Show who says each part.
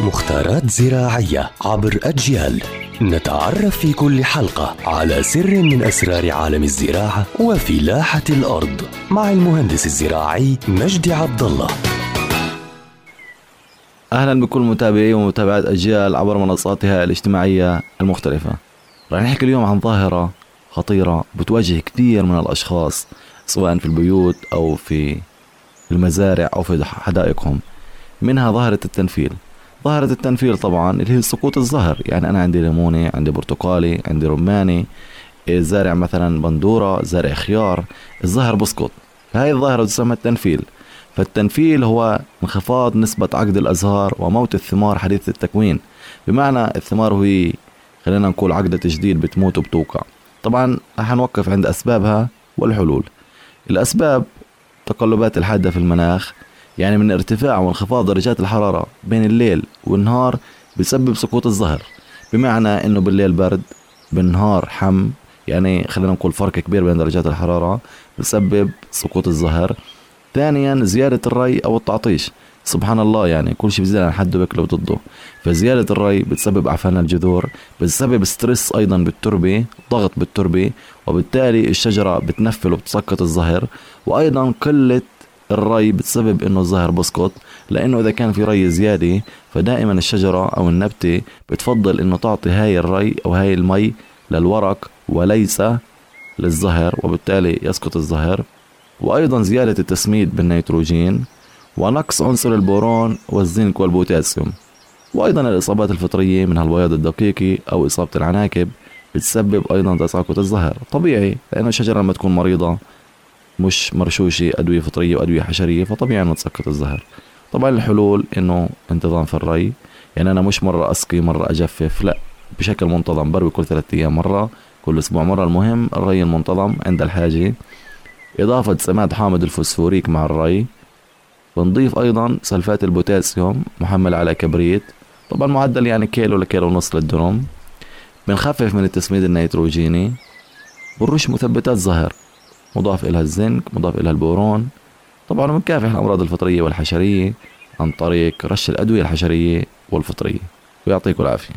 Speaker 1: مختارات زراعية عبر أجيال نتعرف في كل حلقة على سر من أسرار عالم الزراعة وفلاحة الأرض مع المهندس الزراعي مجدي عبد الله
Speaker 2: أهلا بكل متابعي ومتابعات أجيال عبر منصاتها الاجتماعية المختلفة. رح نحكي اليوم عن ظاهرة خطيرة بتواجه كثير من الأشخاص سواء في البيوت أو في المزارع أو في حدائقهم. منها ظاهرة التنفيل. ظاهرة التنفيل طبعا اللي هي سقوط الزهر يعني أنا عندي ليموني عندي برتقالي عندي رماني زارع مثلا بندورة زارع خيار الزهر بسقط. هاي الظاهرة تسمى التنفيل. فالتنفيل هو انخفاض نسبة عقد الأزهار وموت الثمار حديث التكوين. بمعنى الثمار هي خلينا نقول عقدة تجديد بتموت وبتوقع. طبعا حنوقف عند أسبابها والحلول. الأسباب تقلبات الحادة في المناخ. يعني من ارتفاع وانخفاض درجات الحرارة بين الليل والنهار بسبب سقوط الزهر بمعنى إنه بالليل برد بالنهار حم يعني خلينا نقول فرق كبير بين درجات الحرارة بسبب سقوط الزهر ثانيا زيادة الري أو التعطيش. سبحان الله يعني كل شيء بيزيد عن حده بياكله ضده فزيادة الري بتسبب عفان الجذور بتسبب stress أيضا بالتربة ضغط بالتربة وبالتالي الشجرة بتنفل وبتسقط الزهر وأيضا قلة الري بتسبب إنه الزهر بسقط لأنه إذا كان في ري زيادة فدائما الشجرة أو النبتة بتفضل إنه تعطي هاي الري أو هاي المي للورق وليس للزهر وبالتالي يسقط الزهر وأيضا زيادة التسميد بالنيتروجين ونقص عنصر البورون والزنك والبوتاسيوم. وأيضا الإصابات الفطرية من البياض الدقيقي أو إصابة العناكب بتسبب أيضا تساقط الزهر طبيعي لأنه الشجرة لما تكون مريضة مش مرشوشة أدوية فطرية وأدوية حشرية فطبيعي إنه تسقط الزهر. طبعا الحلول إنه انتظام في الري يعني أنا مش مرة أسقي مرة أجفف لا بشكل منتظم بروي كل ثلاثة أيام مرة كل أسبوع مرة. المهم الري المنتظم عند الحاجة. إضافة سماد حامض الفوسفوريك مع الري. بنضيف أيضا سلفات البوتاسيوم محمل على كبريت. طبعا معدل يعني كيلو لكيلو ونص للدرم بنخفف من التسميد النيتروجيني. بنرش مثبتات زهر. مضاف إلها الزنك مضاف إلها البورون. طبعا بنكافح الأمراض الفطرية والحشرية عن طريق رش الأدوية الحشرية والفطرية. ويعطيكم العافية.